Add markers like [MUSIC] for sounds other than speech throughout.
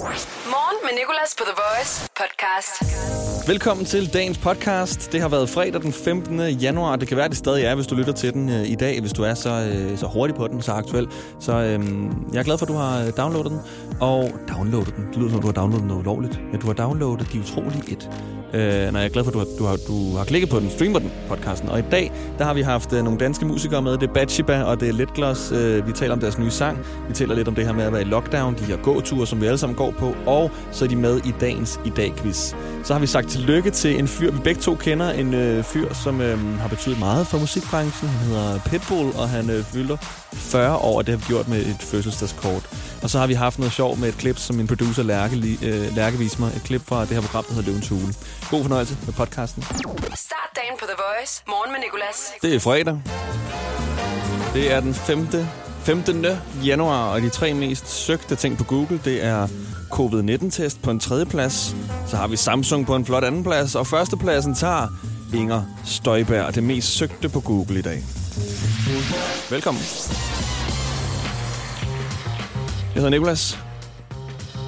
Morgen med Nicolas på The Voice podcast. Velkommen til dagens podcast. Det har været fredag den 15. januar. Det kan være, det stadig er, hvis du lytter til den øh, i dag. Hvis du er så, øh, så hurtig på den, så aktuel. Så øh, jeg er glad for, at du har øh, downloadet den. Og downloadet den. Det lyder som, du har downloadet den ulovligt. Ja, du har downloadet De Utrolige 1. Øh, når jeg er glad for, at du har, du, har, du har klikket på den, streamer den, podcasten. Og i dag, der har vi haft øh, nogle danske musikere med. Det er Batshiba og det er Letgloss. Øh, vi taler om deres nye sang. Vi taler lidt om det her med at være i lockdown. De her gåture, som vi alle sammen går på. Og så er de med i dagens i dag quiz. Så har vi sagt tillykke til en fyr, vi begge to kender. En øh, fyr, som øh, har betydet meget for musikbranchen. Han hedder Pitbull, og han øh, fylder 40 år, og det har vi gjort med et fødselsdagskort. Og så har vi haft noget sjov med et klip, som min producer Lærke, øh, Lærke viste mig. Et klip fra det her program, der hedder Løvens Hule. God fornøjelse med podcasten. Start dagen på The Voice. Morgen med Nicolas. Det er fredag. Det er den 5. 15. januar, og de tre mest søgte ting på Google, det er covid-19-test på en tredje plads. Så har vi Samsung på en flot anden plads, og førstepladsen tager Inger Støjberg, det mest søgte på Google i dag. Velkommen. Jeg hedder Nikolas,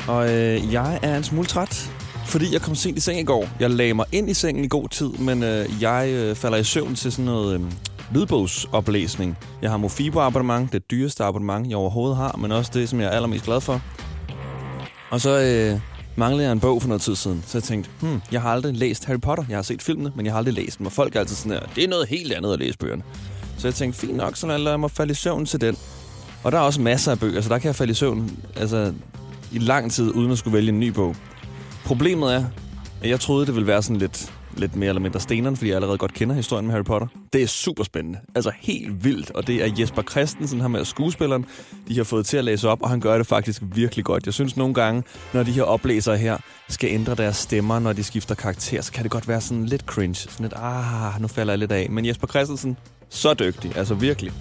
og øh, jeg er en smule træt, fordi jeg kom sent i seng i går. Jeg lagde mig ind i sengen i god tid, men øh, jeg øh, falder i søvn til sådan noget øh, lydbogsoplæsning. Jeg har Mofibo abonnement, det dyreste abonnement, jeg overhovedet har, men også det, som jeg er allermest glad for. Og så øh, manglede jeg en bog for noget tid siden, så jeg tænkte, hmm, jeg har aldrig læst Harry Potter. Jeg har set filmene, men jeg har aldrig læst dem, og folk er altid sådan her, det er noget helt andet at læse bøgerne. Så jeg tænkte, fint nok, så lader jeg mig falde i søvn til den. Og der er også masser af bøger, så der kan jeg falde i søvn altså, i lang tid, uden at skulle vælge en ny bog. Problemet er, at jeg troede, det ville være sådan lidt, lidt mere eller mindre steneren, fordi jeg allerede godt kender historien med Harry Potter. Det er super spændende. Altså helt vildt. Og det er Jesper Christensen, ham med skuespilleren, de har fået til at læse op, og han gør det faktisk virkelig godt. Jeg synes nogle gange, når de her oplæsere her skal ændre deres stemmer, når de skifter karakter, så kan det godt være sådan lidt cringe. Sådan lidt, ah, nu falder jeg lidt af. Men Jesper Christensen, så dygtig. Altså virkelig.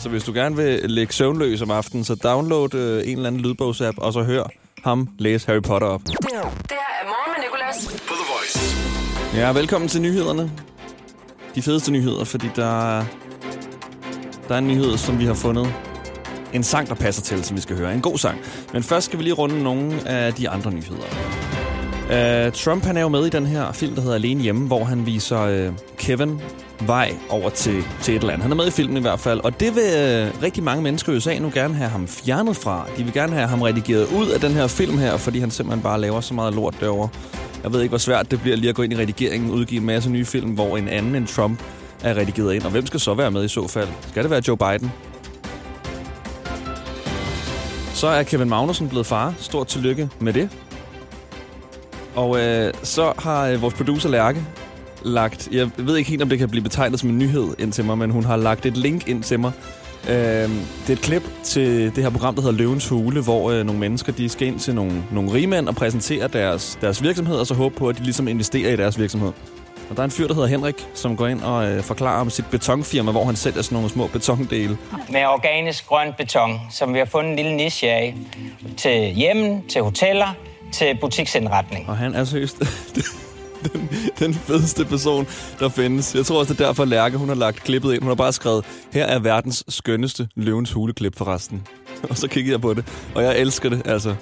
Så hvis du gerne vil lægge søvnløs om aftenen, så download øh, en eller anden lydbogsapp, og så hør ham læse Harry Potter op. Det her er Morgen med Nicolas. på The Voice. Ja, velkommen til nyhederne. De fedeste nyheder, fordi der, der er en nyhed, som vi har fundet. En sang, der passer til, som vi skal høre. En god sang. Men først skal vi lige runde nogle af de andre nyheder. Uh, Trump han er jo med i den her film, der hedder Alene Hjemme, hvor han viser uh, Kevin vej over til, til et land. Han er med i filmen i hvert fald, og det vil uh, rigtig mange mennesker i USA nu gerne have ham fjernet fra. De vil gerne have ham redigeret ud af den her film her, fordi han simpelthen bare laver så meget lort derovre. Jeg ved ikke, hvor svært det bliver lige at gå ind i redigeringen, og udgive en masse nye film, hvor en anden end Trump er redigeret ind. Og hvem skal så være med i så fald? Skal det være Joe Biden? Så er Kevin Magnussen blevet far. Stort tillykke med det. Og øh, så har øh, vores producer Lærke lagt... Jeg ved ikke helt, om det kan blive betegnet som en nyhed ind til mig, men hun har lagt et link ind til mig. Øh, det er et klip til det her program, der hedder Løvens Hule, hvor øh, nogle mennesker de skal ind til nogle, nogle rigmænd og præsentere deres, deres virksomhed, og så håbe på, at de ligesom investerer i deres virksomhed. Og der er en fyr, der hedder Henrik, som går ind og øh, forklarer om sit betonfirma, hvor han sælger sådan nogle små betondele. med organisk grøn beton, som vi har fundet en lille niche af til hjemmen, til hoteller, til butiksindretning. Og han er seriøst [LAUGHS] [LAUGHS] den, den fedeste person, der findes. Jeg tror også, det er derfor, Lærke hun har lagt klippet ind. Hun har bare skrevet, her er verdens skønneste løvens huleklip forresten. [LAUGHS] Og så kiggede jeg på det, og jeg elsker det, altså.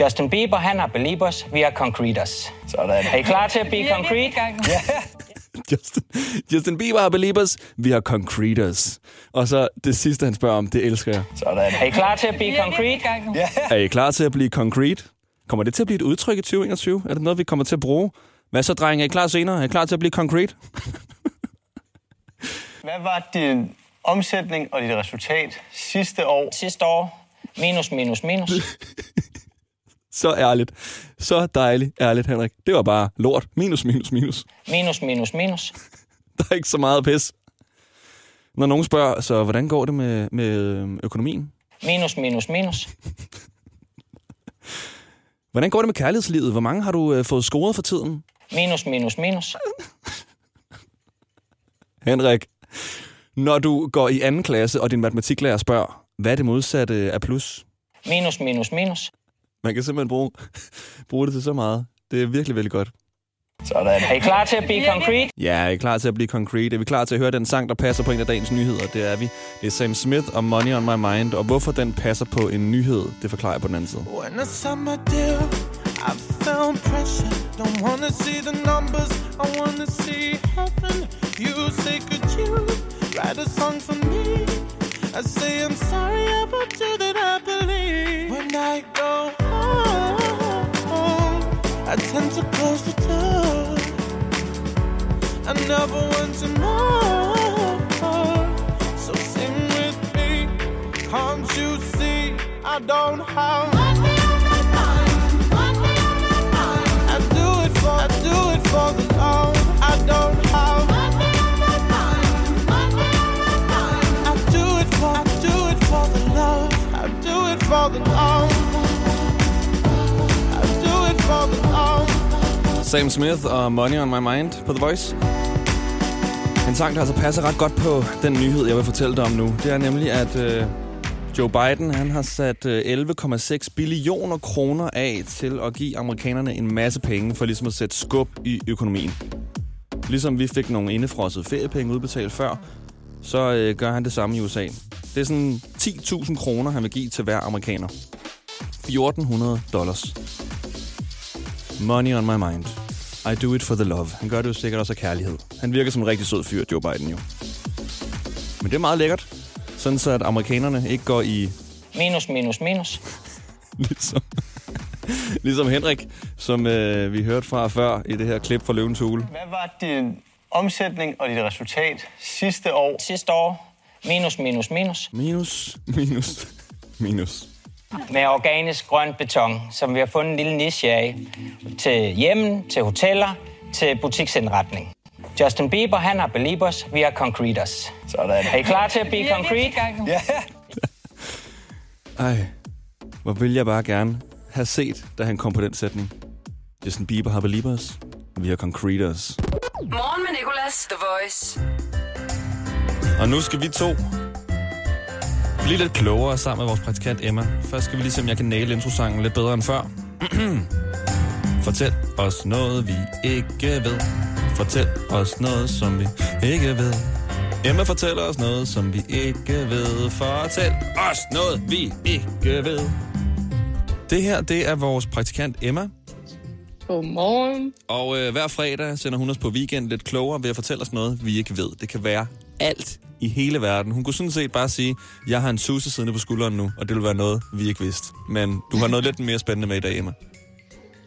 Justin Bieber, han har Beliebers, vi har Concreters. Sådan. Er I klar til at [LAUGHS] blive concrete? Ja. Justin, Justin Bieber har Beliebers, vi har Concreters. Og så det sidste, han spørger om, det elsker jeg. Sådan. Er I klar til at blive concrete? Ja. Er I klar til at blive concrete? Kommer det til at blive et udtryk i 2021? Er det noget, vi kommer til at bruge? Hvad så, drenge? Er I klar senere? Er I klar til at blive concrete? [LAUGHS] Hvad var din omsætning og dit resultat sidste år? Sidste år, minus, minus, minus. [LAUGHS] Så ærligt. Så dejligt ærligt, Henrik. Det var bare lort. Minus, minus, minus. Minus, minus, minus. [LAUGHS] Der er ikke så meget pis. Når nogen spørger, så hvordan går det med, med økonomien? Minus, minus, minus. Hvordan går det med kærlighedslivet? Hvor mange har du øh, fået scoret for tiden? Minus, minus, minus. Henrik, når du går i anden klasse, og din matematiklærer spørger, hvad er det modsatte af plus? Minus, minus, minus. Man kan simpelthen bruge, [LAUGHS] bruge det til så meget. Det er virkelig, virkelig godt. Sådan. Er I klar til at blive concrete? Ja, er I klar til at blive concrete? Er vi klar til at høre den sang, der passer på en af dagens nyheder? Det er vi. Det er Sam Smith og Money on My Mind. Og hvorfor den passer på en nyhed, det forklarer jeg på den anden side. When the summer deal, I found pressure. Don't wanna see the numbers, I wanna see heaven. You say, could you write a song for me? I say, I'm sorry about you that I believe. When I go home, I tend to close the door. I never want to know. So sing with me. Can't you see I don't have Sam Smith og Money on My Mind på The Voice. En sang, der altså passer ret godt på den nyhed, jeg vil fortælle dig om nu. Det er nemlig, at øh, Joe Biden han har sat øh, 11,6 billioner kroner af til at give amerikanerne en masse penge for ligesom at sætte skub i økonomien. Ligesom vi fik nogle indefrosset feriepenge udbetalt før, så øh, gør han det samme i USA. Det er sådan 10.000 kroner, han vil give til hver amerikaner. 1.400 dollars. Money on my mind. I do it for the love. Han gør det jo sikkert også af kærlighed. Han virker som en rigtig sød fyr, Joe Biden jo. Men det er meget lækkert. Sådan så, at amerikanerne ikke går i... Minus, minus, minus. [LAUGHS] Ligesom, ligesom Henrik, som øh, vi hørte fra før i det her klip fra Løvens Hule. Hvad var din omsætning og dit resultat sidste år? Sidste år, minus, minus, minus. Minus, minus, minus. Med organisk grøn beton, som vi har fundet en lille niche af. Til hjemmen, til hoteller, til butiksindretning. Justin Bieber, han har Beliebers, vi har Concreters. Sådan. Er I klar til at blive concrete? Ja. Ej, hvor vil jeg bare gerne have set, da han kom på den sætning. Justin Bieber har Beliebers. Vi har Concreters. Morgen med Nicolas, The Voice. Og nu skal vi to blive lidt klogere sammen med vores praktikant Emma. Først skal vi lige se, om jeg kan næle introsangen lidt bedre end før. [CLEARS THROAT] Fortæl os noget, vi ikke ved. Fortæl os noget, som vi ikke ved. Emma fortæller os noget, som vi ikke ved. Fortæl os noget, vi ikke ved. Det her, det er vores praktikant Emma. Godmorgen. Og øh, hver fredag sender hun os på weekend lidt klogere ved at fortælle os noget, vi ikke ved. Det kan være alt i hele verden. Hun kunne sådan set bare sige, jeg har en susse siddende på skulderen nu, og det vil være noget, vi ikke vidste. Men du har noget lidt mere spændende med i dag, Emma.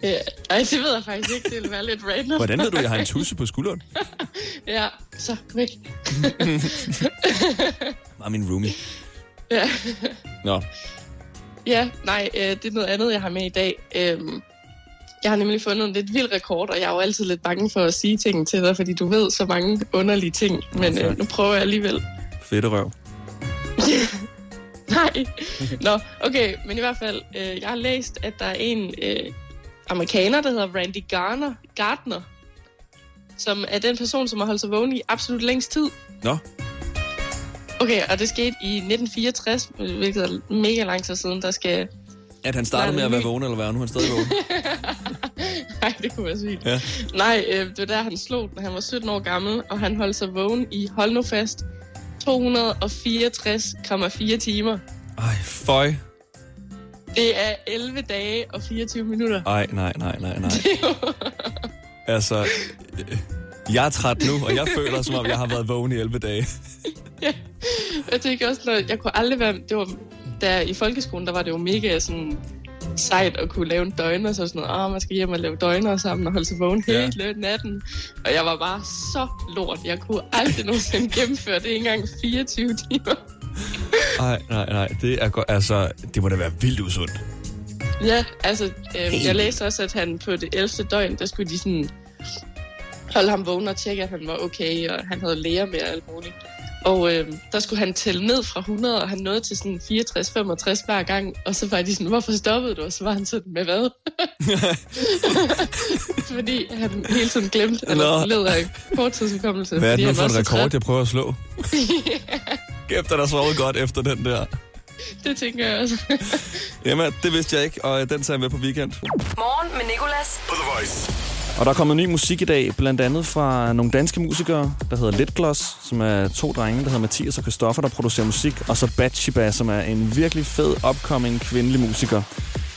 Ja, ej, det ved jeg faktisk ikke. Det vil være lidt random. Hvordan ved du, jeg har en tusse på skulderen? [LAUGHS] Ja, så væk. [LAUGHS] Var min roomie. Ja, Nå, ja nej, øh, det er noget andet, jeg har med i dag. Øhm, jeg har nemlig fundet en lidt vild rekord, og jeg er jo altid lidt bange for at sige ting til dig, fordi du ved så mange underlige ting. Men øh, nu prøver jeg alligevel. fedt røv. [LAUGHS] Nej. Nå, okay, men i hvert fald, øh, jeg har læst, at der er en øh, amerikaner, der hedder Randy Garner, Gardner, som er den person, som har holdt sig vågen i absolut længst tid. Nå, Okay, og det skete i 1964, hvilket er mega lang tid siden, der skal... at han startede med at være vågen, eller hvad? Nu er han stadig vågen. [LAUGHS] Nej, det kunne være sygt. Ja. Nej, øh, det var der, han slog den. Han var 17 år gammel, og han holdt sig vågen i, hold nu fast, 264,4 timer. Ej, føj. Det er 11 dage og 24 minutter. Ej, nej, nej, nej, nej. [LAUGHS] Altså, jeg er træt nu, og jeg føler, som om jeg har været vågen i 11 dage. Jeg tænker også, når jeg kunne aldrig være... Det var, der i folkeskolen, der var det jo mega sådan sejt at kunne lave en døgner, så sådan noget, ah, man skal hjem og lave døgner sammen og holde sig vågen Ja. hele natten. Og jeg var bare så lort. Jeg kunne aldrig nogensinde gennemføre det ikke engang 24 timer. Ej, nej, nej, det er godt. Altså, det må da være vildt usundt. Ja, altså, øh, jeg læste også, at han på det 11. døgn, der skulle de sådan holde ham vågen og tjekke, at han var okay, og han havde læger med og alt muligt. Og øh, der skulle han tælle ned fra 100, og han nåede til sådan 64-65 hver gang. Og så var de sådan, hvorfor stoppede du? Og så var han sådan, med hvad? [LAUGHS] fordi han hele tiden glemte, eller led af korttidsudkommelse. Hvad er det nu for en rekord, jeg prøver at slå? [LAUGHS] [LAUGHS] Kæft, der sovet godt efter den der. Det tænker jeg også. [LAUGHS] Jamen, det vidste jeg ikke, og den tager jeg med på weekend. Morgen med Nicolas. På The Voice. Og der er kommet ny musik i dag, blandt andet fra nogle danske musikere, der hedder Litgloss, som er to drenge, der hedder Mathias og Christoffer, der producerer musik, og så Batshiba, som er en virkelig fed, upcoming kvindelig musiker.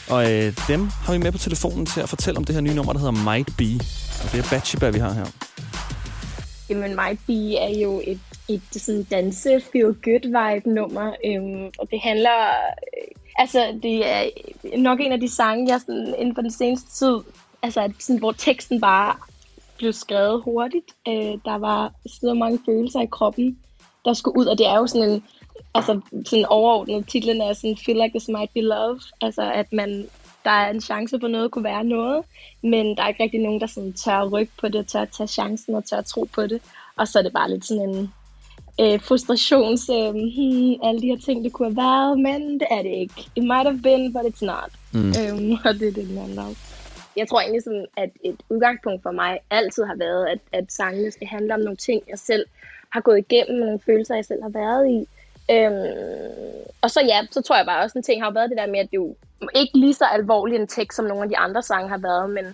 Og øh, dem har vi med på telefonen til at fortælle om det her nye nummer, der hedder Might Be. Og det er Batshiba, vi har her. Jamen, Might Be er jo et, et sådan danse feel good vibe nummer, øhm, og det handler, øh, altså det er nok en af de sange, jeg sådan, inden for den seneste tid, altså sådan, hvor teksten bare blev skrevet hurtigt. Øh, der var så mange følelser i kroppen, der skulle ud, og det er jo sådan en, altså sådan overordnet, titlen er sådan Feel Like This Might Be Love, altså at man, der er en chance for noget kunne være noget, men der er ikke rigtig nogen, der sådan tør rykke på det, tør tage chancen og tør tro på det, og så er det bare lidt sådan en øh, frustrations, øh, hmm, alle de her ting, det kunne have været, men det er det ikke. It might have been, but it's not. Mm. Øhm, [LAUGHS] og det er det, den handler om. Jeg tror egentlig, sådan, at et udgangspunkt for mig altid har været, at, at sangene skal handle om nogle ting, jeg selv har gået igennem, nogle følelser, jeg selv har været i. Øhm, og så ja, så tror jeg bare også, en ting har været det der med, at det jo ikke lige så alvorlig en tekst, som nogle af de andre sange har været, men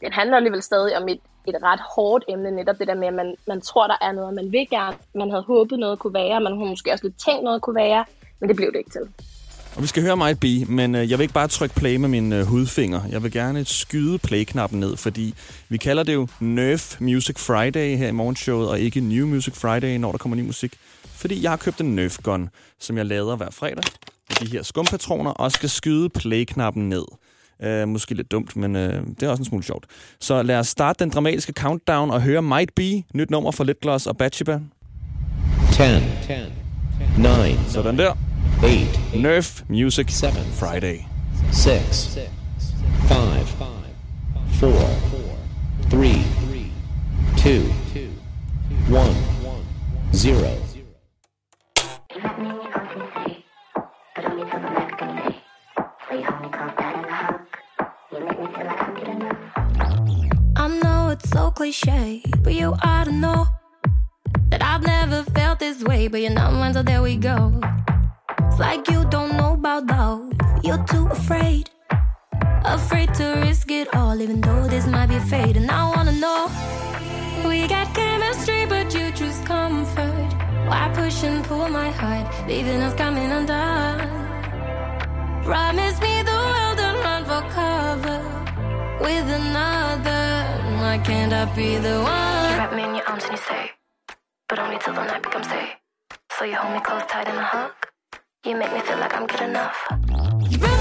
den handler alligevel stadig om et, et ret hårdt emne, netop det der med, at man, man tror, der er noget, man vil gerne. Man havde håbet noget kunne være, man havde måske også lidt tænkt noget kunne være, men det blev det ikke til. Og vi skal høre mig Be, men øh, jeg vil ikke bare trykke play med min øh, hudfinger. Jeg vil gerne skyde play-knappen ned, fordi vi kalder det jo Nerf Music Friday her i morgenshowet, og ikke New Music Friday, når der kommer ny musik. Fordi jeg har købt en Nerf Gun, som jeg lader hver fredag. Med de her skumpatroner, og skal skyde play-knappen ned. Uh, måske lidt dumt, men uh, det er også en smule sjovt. Så lad os starte den dramatiske countdown og høre Might Be, nyt nummer fra Litgloss og Batshiba. 10, 9, Sådan der. 8, Nerf Music Seven. Friday. 6, 5, 4, 3, 2, 1, 0. Cliche, but you ought to know that I've never felt this way. But you're not mine, so there we go. It's like you don't know about love, you're too afraid. Afraid to risk it all, even though this might be fate. And I wanna know we got chemistry, but you choose comfort. Why push and pull my heart, leaving us coming undone? Promise me the world and run for cover with another. Why can't I be the one? You wrap me in your arms and you say, but only till the night becomes day. So you hold me close, tight in a hug. You make me feel like I'm good enough.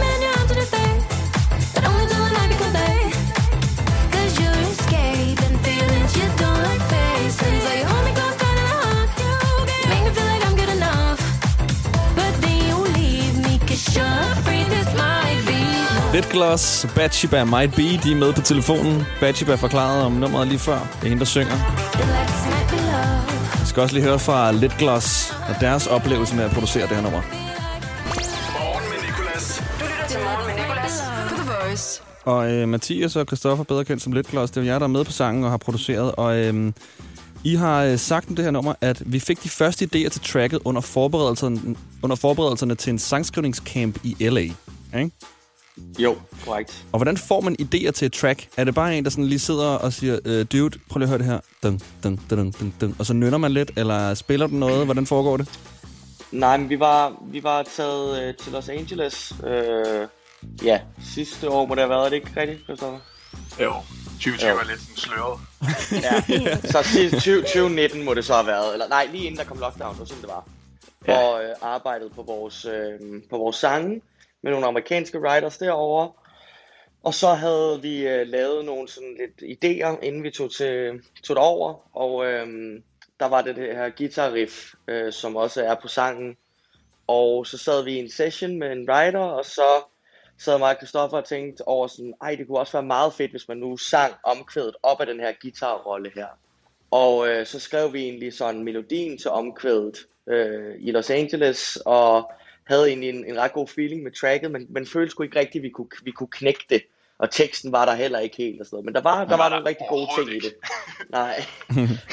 Litgloss, Batshiba, Might Be, de er med på telefonen. Batshiba forklarede om nummeret lige før. Det er hende, der synger. Vi skal også lige høre fra Litgloss og deres oplevelse med at producere det her nummer. Morgen med Nicolas. Du lytter til Morgen med Nicolas på The Voice. Og øh, Mathias og Christoffer, bedre kendt som Litgloss, det er jer, der er med på sangen og har produceret. Og øh, I har øh, sagt om det her nummer, at vi fik de første idéer til tracket under forberedelserne, under forberedelserne til en sangskrivningscamp i L.A. Ikke? Jo, korrekt. Og hvordan får man idéer til et track? Er det bare en, der sådan lige sidder og siger, øh, dude, prøv lige at høre det her. Dun, dun, dun, dun, dun. Og så nynner man lidt, eller spiller du noget? Hvordan foregår det? Nej, men vi var, vi var taget øh, til Los Angeles. Øh, ja, sidste år må det have været, er det ikke rigtigt, Christoffer? Jo, 2020 Jo. er lidt sådan sløret. Ja, så sidste 20, 2019 må det så have været. Eller nej, lige inden der kom lockdown, det var sådan det var. Ja. Og øh, arbejdede på vores, øh, på vores sange med nogle amerikanske writers derovre. Og så havde vi øh, lavet nogle sådan lidt idéer, inden vi tog, til, tog det over. Og øh, der var det, det her guitar riff, øh, som også er på sangen. Og så sad vi i en session med en writer, og så sad mig og Christoffer og tænkte over sådan, ej, det kunne også være meget fedt, hvis man nu sang omkvædet op af den her guitarrolle her. Og øh, så skrev vi egentlig sådan melodien til omkvædet øh, i Los Angeles, og havde egentlig en, en ret god feeling med tracket, men, men følte sgu ikke rigtigt, at vi kunne, vi kunne knække det. Og teksten var der heller ikke helt og sådan noget. Men der var, der var nogle rigtig gode ting i det. [LAUGHS] Nej,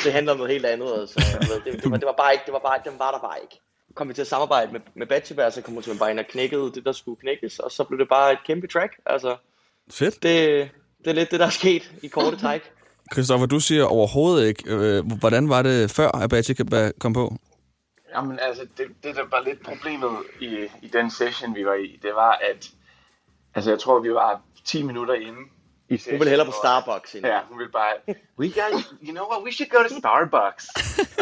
det handler om noget helt andet. Altså. Det, det, var, det var bare ikke, det var bare, den var der bare ikke. Kom vi til at samarbejde med, med Batchebær, så kom vi simpelthen bare ind og knækkede det, der skulle knækkes, og så blev det bare et kæmpe track. Altså, Fedt. det, det er lidt det, der er sket i korte træk. [LAUGHS] Christoffer, du siger overhovedet ikke. Øh, hvordan var det før, at Batchika kom på? Jamen altså, det, det der var lidt problemet i, i den session, vi var i, det var, at altså, jeg tror, vi var 10 minutter inde i session. Hun ville hellere på Starbucks end. Ja, hun ville bare, we guys, you know what, we should go to Starbucks.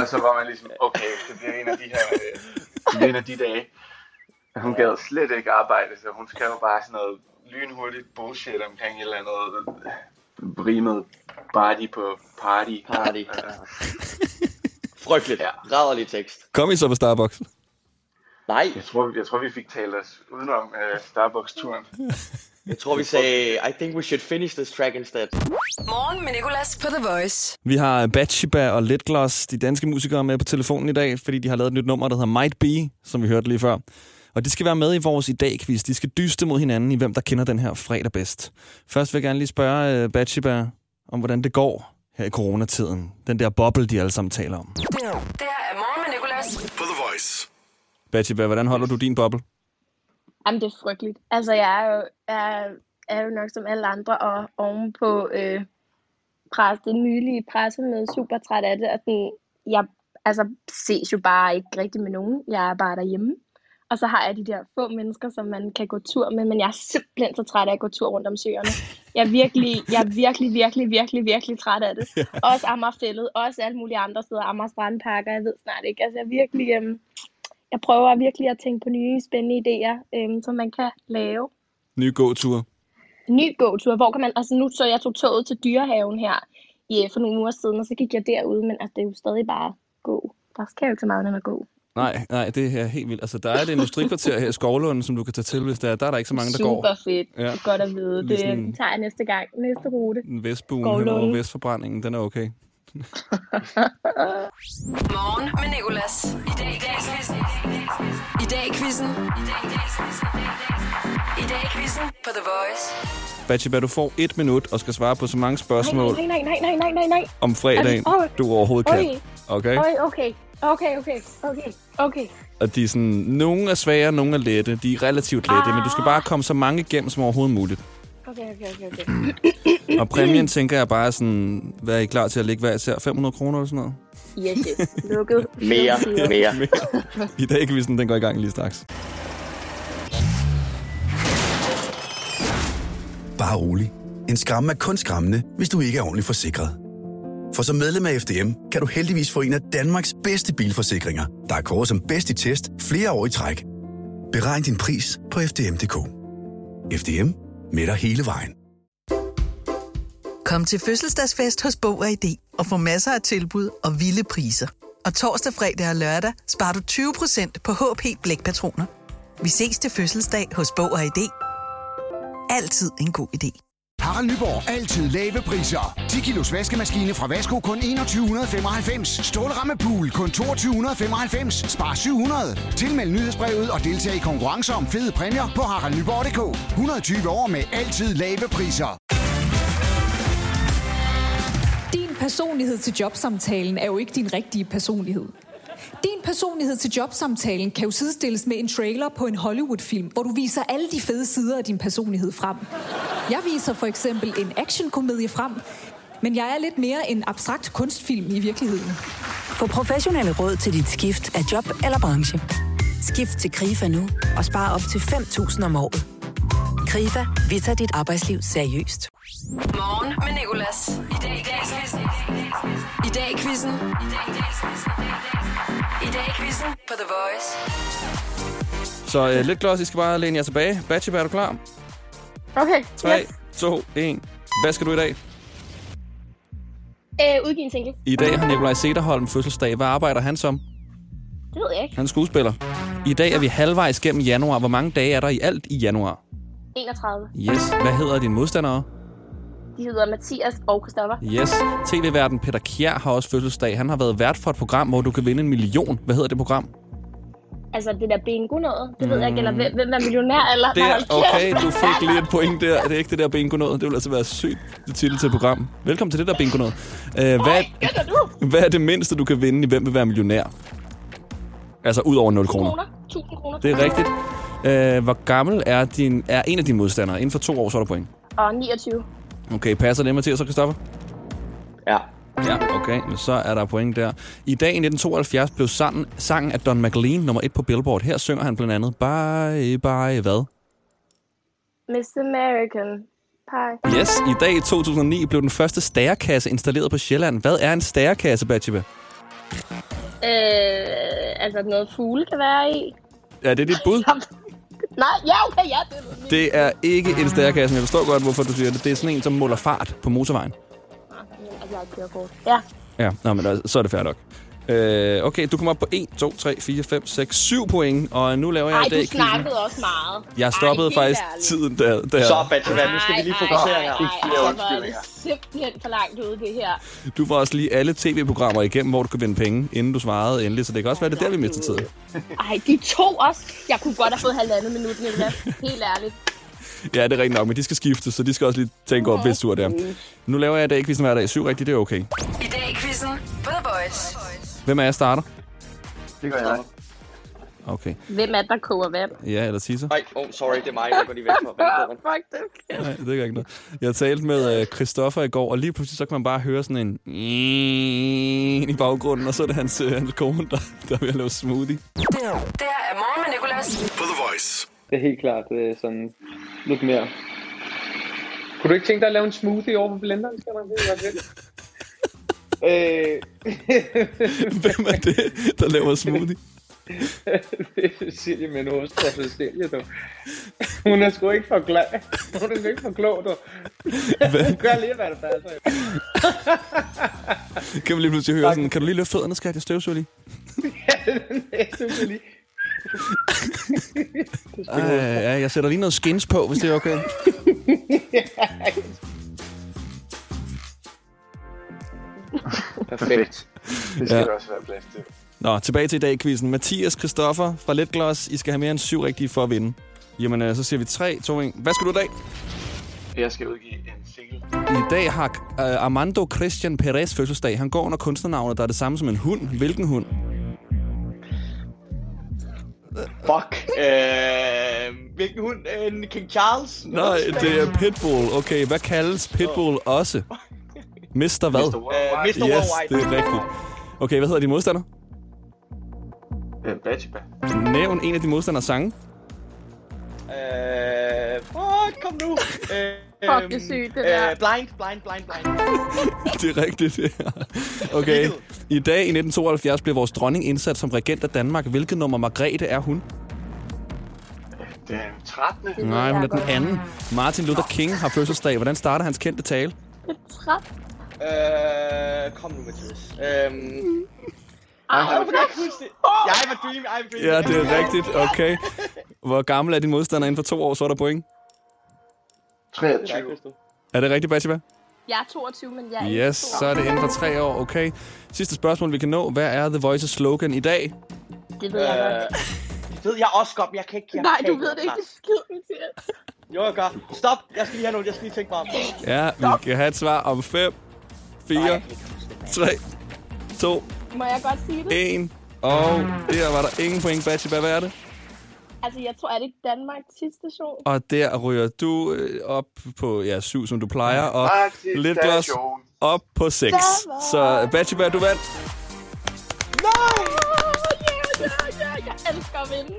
og så var man ligesom, okay, det bliver en af de her, øh, det bliver en af de dage. Hun gad slet ikke arbejde, så hun skrev bare sådan noget lynhurtigt bullshit omkring et eller andet øh, rimet party på party. Party. Ja. Frygteligt. Ja. Rædderlig tekst. Kom I så på Starbucks? Nej. Jeg tror, jeg tror vi fik talt os udenom uh, Starbucks-turen. Jeg tror, vi sagde, I think we should finish this track instead. Morgen med Nicolas på The Voice. Vi har Batshiba og Letgloss, de danske musikere, med på telefonen i dag, fordi de har lavet et nyt nummer, der hedder Might Be, som vi hørte lige før. Og de skal være med i vores i dag-quiz. De skal dyste mod hinanden i, hvem der kender den her fredag bedst. Først vil jeg gerne lige spørge uh, Batshiba om, hvordan det går her i coronatiden. Den der boble, de alle sammen taler om. Det her er Morgen med Nicolas. På The Voice. Batshiba, hvordan holder du din boble? Jamen, det er frygteligt. Altså, jeg er jo, er, er jo nok som alle andre og oven på øh, pres, det nylige pressemøde super træt af det. Og den, jeg altså, ses jo bare ikke rigtig med nogen. Jeg er bare derhjemme. Og så har jeg de der få mennesker, som man kan gå tur med, men jeg er simpelthen så træt af at gå tur rundt om søerne. [LAUGHS] Jeg er virkelig, jeg er virkelig, virkelig, virkelig, virkelig træt af det. Også Amagerfællet, også alle mulige andre steder, Amager Strandparker, jeg ved snart ikke. Altså, jeg virkelig, øhm, jeg prøver virkelig at tænke på nye spændende idéer, øhm, som man kan lave. Ny gåtur. Ny gåtur, hvor kan man, altså nu så jeg tog toget til dyrehaven her i, for nogle uger siden, og så gik jeg derud, men altså, det er jo stadig bare gå. Der skal jo ikke så meget andet end at gå. Nej, nej, det er helt vildt. Altså, der er et industrikvarter her i Skovlund, som du kan tage til, hvis der er. Der er der ikke så mange, der går. Super fedt. Ja. Det er godt at vide. Det sådan- tager jeg næste gang. Næste rute. Vestbuen Skovlund. hen over Vestforbrændingen, den er okay. [LAUGHS] Morgen med Nicolas. I dag i quizzen. I dag i quizzen. I dag i quizzen på The Voice. Bachiba, du får et minut og skal svare på så mange spørgsmål Nej, nej, nej, nej, nej, nej, nej. om fredagen, Oj. du overhovedet kan. Okay? Oj, okay. Okay, okay, okay, okay. Og de er sådan, nogle er svære, nogle er lette. De er relativt lette, men du skal bare komme så mange igennem som overhovedet muligt. Okay, okay, okay, okay. Og præmien tænker jeg bare sådan, hvad er I klar til at lægge hver især? 500 kroner eller sådan noget? Yes, yes. Lukket. Mere, mere. [LAUGHS] I dag kan vi sådan, den går i gang lige straks. Bare rolig. En skræmme er kun skræmmende, hvis du ikke er ordentligt forsikret. For som medlem af FDM kan du heldigvis få en af Danmarks bedste bilforsikringer, der er kåret som bedst i test flere år i træk. Beregn din pris på FDM.dk. FDM med dig hele vejen. Kom til fødselsdagsfest hos Bog og ID og få masser af tilbud og vilde priser. Og torsdag, fredag og lørdag sparer du 20% på HP Blækpatroner. Vi ses til fødselsdag hos Bog og ID. Altid en god idé. Harald Nyborg. Altid lave priser. 10 kilos vaskemaskine fra Vasko kun 2195. Stålramme pool kun 2295. Spar 700. Tilmeld nyhedsbrevet og deltag i konkurrencer om fede præmier på haraldnyborg.dk. 120 år med altid lave priser. Din personlighed til jobsamtalen er jo ikke din rigtige personlighed. Din personlighed til jobsamtalen kan jo sidestilles med en trailer på en Hollywood-film, hvor du viser alle de fede sider af din personlighed frem. Jeg viser for eksempel en actionkomedie frem, men jeg er lidt mere en abstrakt kunstfilm i virkeligheden. Få professionelle råd til dit skift af job eller branche. Skift til KRIFA nu og spare op til 5.000 om året. KRIFA, vi tager dit arbejdsliv seriøst. Morgen med Nicolas. I dag i quizzen. I dag i quizzen. I dag i quizzen på The Voice. Så øh, lidt gloss, I skal bare læne jer tilbage. Bachiba, er du klar? Okay, 3, yes. 2, 1. Hvad skal du i dag? Øh, udgive en single. I dag har Nikolaj Sederholm fødselsdag. Hvad arbejder han som? Det ved jeg ikke. Han er skuespiller. I dag er vi halvvejs gennem januar. Hvor mange dage er der i alt i januar? 31. Yes. Hvad hedder dine modstandere? De hedder Mathias og Christoffer. Yes. TV-verden Peter Kjær har også fødselsdag. Han har været vært for et program, hvor du kan vinde en million. Hvad hedder det program? Altså det der bingo noget. Det ved jeg ikke. Eller hvem, hvem er millionær? Eller Det er, okay, du fik lige et point der. Det er ikke det der bingo noget. Det vil altså være sygt det titel til et program. Velkommen til det der bingo noget. Uh, hvad, hvad er det mindste, du kan vinde i Hvem vil være millionær? Altså ud over 0 kroner. kroner. 1000 kroner. Det er rigtigt. Uh, hvor gammel er, din, er en af dine modstandere? Inden for to år, så er der point. Og 29. Okay, passer det, Mathias og Christoffer? Ja. Ja, okay. Men så er der point der. I dag i 1972 blev sangen, sangen af Don McLean nummer et på Billboard. Her synger han blandt andet Bye, bye, hvad? Miss American Pie. Yes, i dag i 2009 blev den første stærekasse installeret på Sjælland. Hvad er en stærekasse, Batchiba? Øh, altså noget fugle kan være i. Ja, det er dit bud. [LAUGHS] Nej, ja, okay, ja, det er det. Er ikke en stærekasse, men jeg forstår godt, hvorfor du siger det. Det er sådan en, som måler fart på motorvejen. Altså, jeg kører kort. Ja. Ja, nå, men altså, så er det fair nok. Øh, okay, du kommer op på 1, 2, 3, 4, 5, 6, 7 point, og nu laver jeg Ej, i dag du snakkede også meget. Jeg stoppede Ej, faktisk ærligt. tiden der. der. Så, Batman, nu skal vi lige fokusere her. Ej, ej, ej, er det simpelthen for langt ude, det her. Du får også lige alle tv-programmer igennem, hvor du kan vinde penge, inden du svarede endelig, så det kan også være, det er der, vi mister tiden. [LAUGHS] Ej, de to også. Jeg kunne godt have fået halvandet minut, Nicolás. Helt ærligt. Ja, det er rigtigt nok, men de skal skifte, så de skal også lige tænke over, hvis tur der. Nu laver jeg i dag quizzen hver dag. Syv rigtigt, det er okay. I dag i quizzen på The Voice. Hvem af jer starter? Det gør jeg. Okay. Hvem er det, der koger vand? Ja, eller Tisse? Nej, oh, sorry, det er mig. Jeg går lige væk fra. Fuck det. Nej, det er ikke noget. Jeg talte med uh, Christoffer i går, og lige pludselig så kan man bare høre sådan en i baggrunden, og så er det hans, uh, hans kone, der, der er at lave smoothie. Det her er morgen med Nicolas. På The Voice. Det er helt klart øh, sådan lidt mere. Kunne du ikke tænke dig at lave en smoothie over på blenderen? Skal man det? Øh, [LAUGHS] Hvem er det, der laver smoothie? [LAUGHS] det er Cecilie med en ost fra Cecilie, du. Hun er sgu ikke for glad. Hun er ikke for klog, du. Hun gør lige, hvad der passer. [LAUGHS] Kan vi lige pludselig høre sådan, kan du lige løfte fødderne, skat? Jeg støvsuger lige. Jeg synes lige. Ej, ja, jeg sætter lige noget skins på, hvis det er okay. [LAUGHS] Perfekt. Det skal Ja. også være plads til. Nå, tilbage til i dag quizzen. Mathias Christoffer fra Letgloss. I skal have mere end syv rigtige for at vinde. Jamen, øh, så siger vi 3, 2, 1. Hvad skal du i dag? Jeg skal udgive en single. I dag har uh, Armando Christian Perez fødselsdag. Han går under kunstnernavnet, der er det samme som en hund. Hvilken hund? Fuck. Øh, hvilken hund? Øh, King Charles? Nej, det er Pitbull. Okay, hvad kaldes Pitbull også? Mr. hvad? Mr. Worldwide. Yes, Mr. Worldwide. det er rigtigt. Okay, hvad hedder din modstander? Øh, Batchiba. Nævn en af de modstanders sange. Øh, fuck, kom nu. [LAUGHS] Øh, Fuck, det er sygt, det der. Øh, blind, blind, blind, blind. [LAUGHS] Det er rigtigt. Okay. I dag i 1972 blev vores dronning indsat som regent af Danmark. Hvilket nummer Margrethe er hun? Den 13. Nej, hun er den anden. Martin Luther King har fødselsdag. Hvordan starter hans kendte tale? Træt. Øh, kom nu, Mathias. Øhm, Ej, det. Var dream, jeg var dream. Ja, det er rigtigt. Okay. Hvor gammel er din modstander inden for to år, så er der point? 23. Er det rigtigt, Batsiba? Jeg er 22, men jeg er Yes, så er det inden for tre år. Okay. Sidste spørgsmål, vi kan nå. Hvad er The Voice's slogan i dag? Det ved jeg godt. Øh, det ved jeg også godt, men jeg kan ikke... Jeg Nej, kan du ikke ved det ikke. Lars. Skid, Mathias. Jo, jeg gør. Stop. Jeg skal lige have noget. Jeg skal lige tænke mig om. Ja, vi kan have et svar om 5, 4, 3, 2, Må jeg godt sige det? 1. Og der var der ingen point, Batsiba. Hvad er det? Altså, jeg tror, er det ikke Danmarks sidste station? Og der ryger du øh, op på ja, 7, som du plejer, og Faktisk lidt glas station. op på 6. Så Batsiba, du vandt. Nej! Ja, ja, ja, jeg elsker at vinde.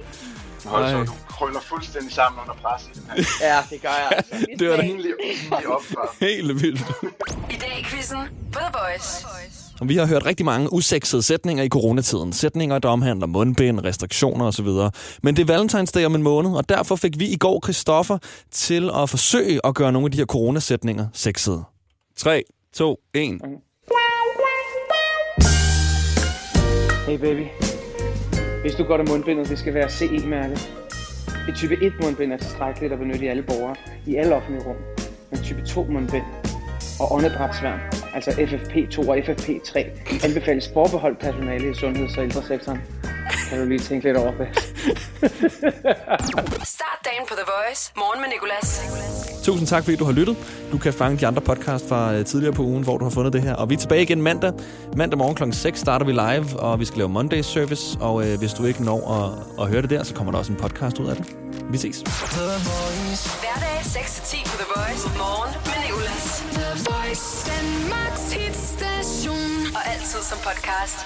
Hold så, du krøller fuldstændig sammen under pres i den her. Ja, det gør jeg altså. Det var da pinlig opfør. [LAUGHS] helt vildt. I dag i quizzen The Voice. Vi har hørt rigtig mange usexede sætninger i coronatiden. Sætninger, der omhandler mundbind, restriktioner osv. Men det er Valentinsdag om en måned, og derfor fik vi i går Christoffer til at forsøge at gøre nogle af de her coronasætninger sexede. 3, 2, 1. Hey baby. Hvis du går til mundbindet, det skal være CE-mærket. Et type 1 mundbind er tilstrækkeligt at benytte i alle borgere, i alle offentlige rum. Men type 2 mundbind og åndedrætsværn, altså FFP2 og FFP3, anbefales forbeholdt personale i sundheds- og ældresektoren. Kan du lige tænke lidt over det? [LAUGHS] Start dagen på The Voice. Morgen med Nicolas. Tusind tak, fordi du har lyttet. Du kan fange de andre podcast fra øh, tidligere på ugen, hvor du har fundet det her. Og vi er tilbage igen mandag. Mandag morgen kl. 6 starter vi live, og vi skal lave Monday Service. Og øh, hvis du ikke når at, at høre det der, så kommer der også en podcast ud af det. Vi ses. Hverdag 6-10 på The Voice. Morgen med Nicolas. Nicolas. The Voice. Danmarks hitstation. Og altid som podcast.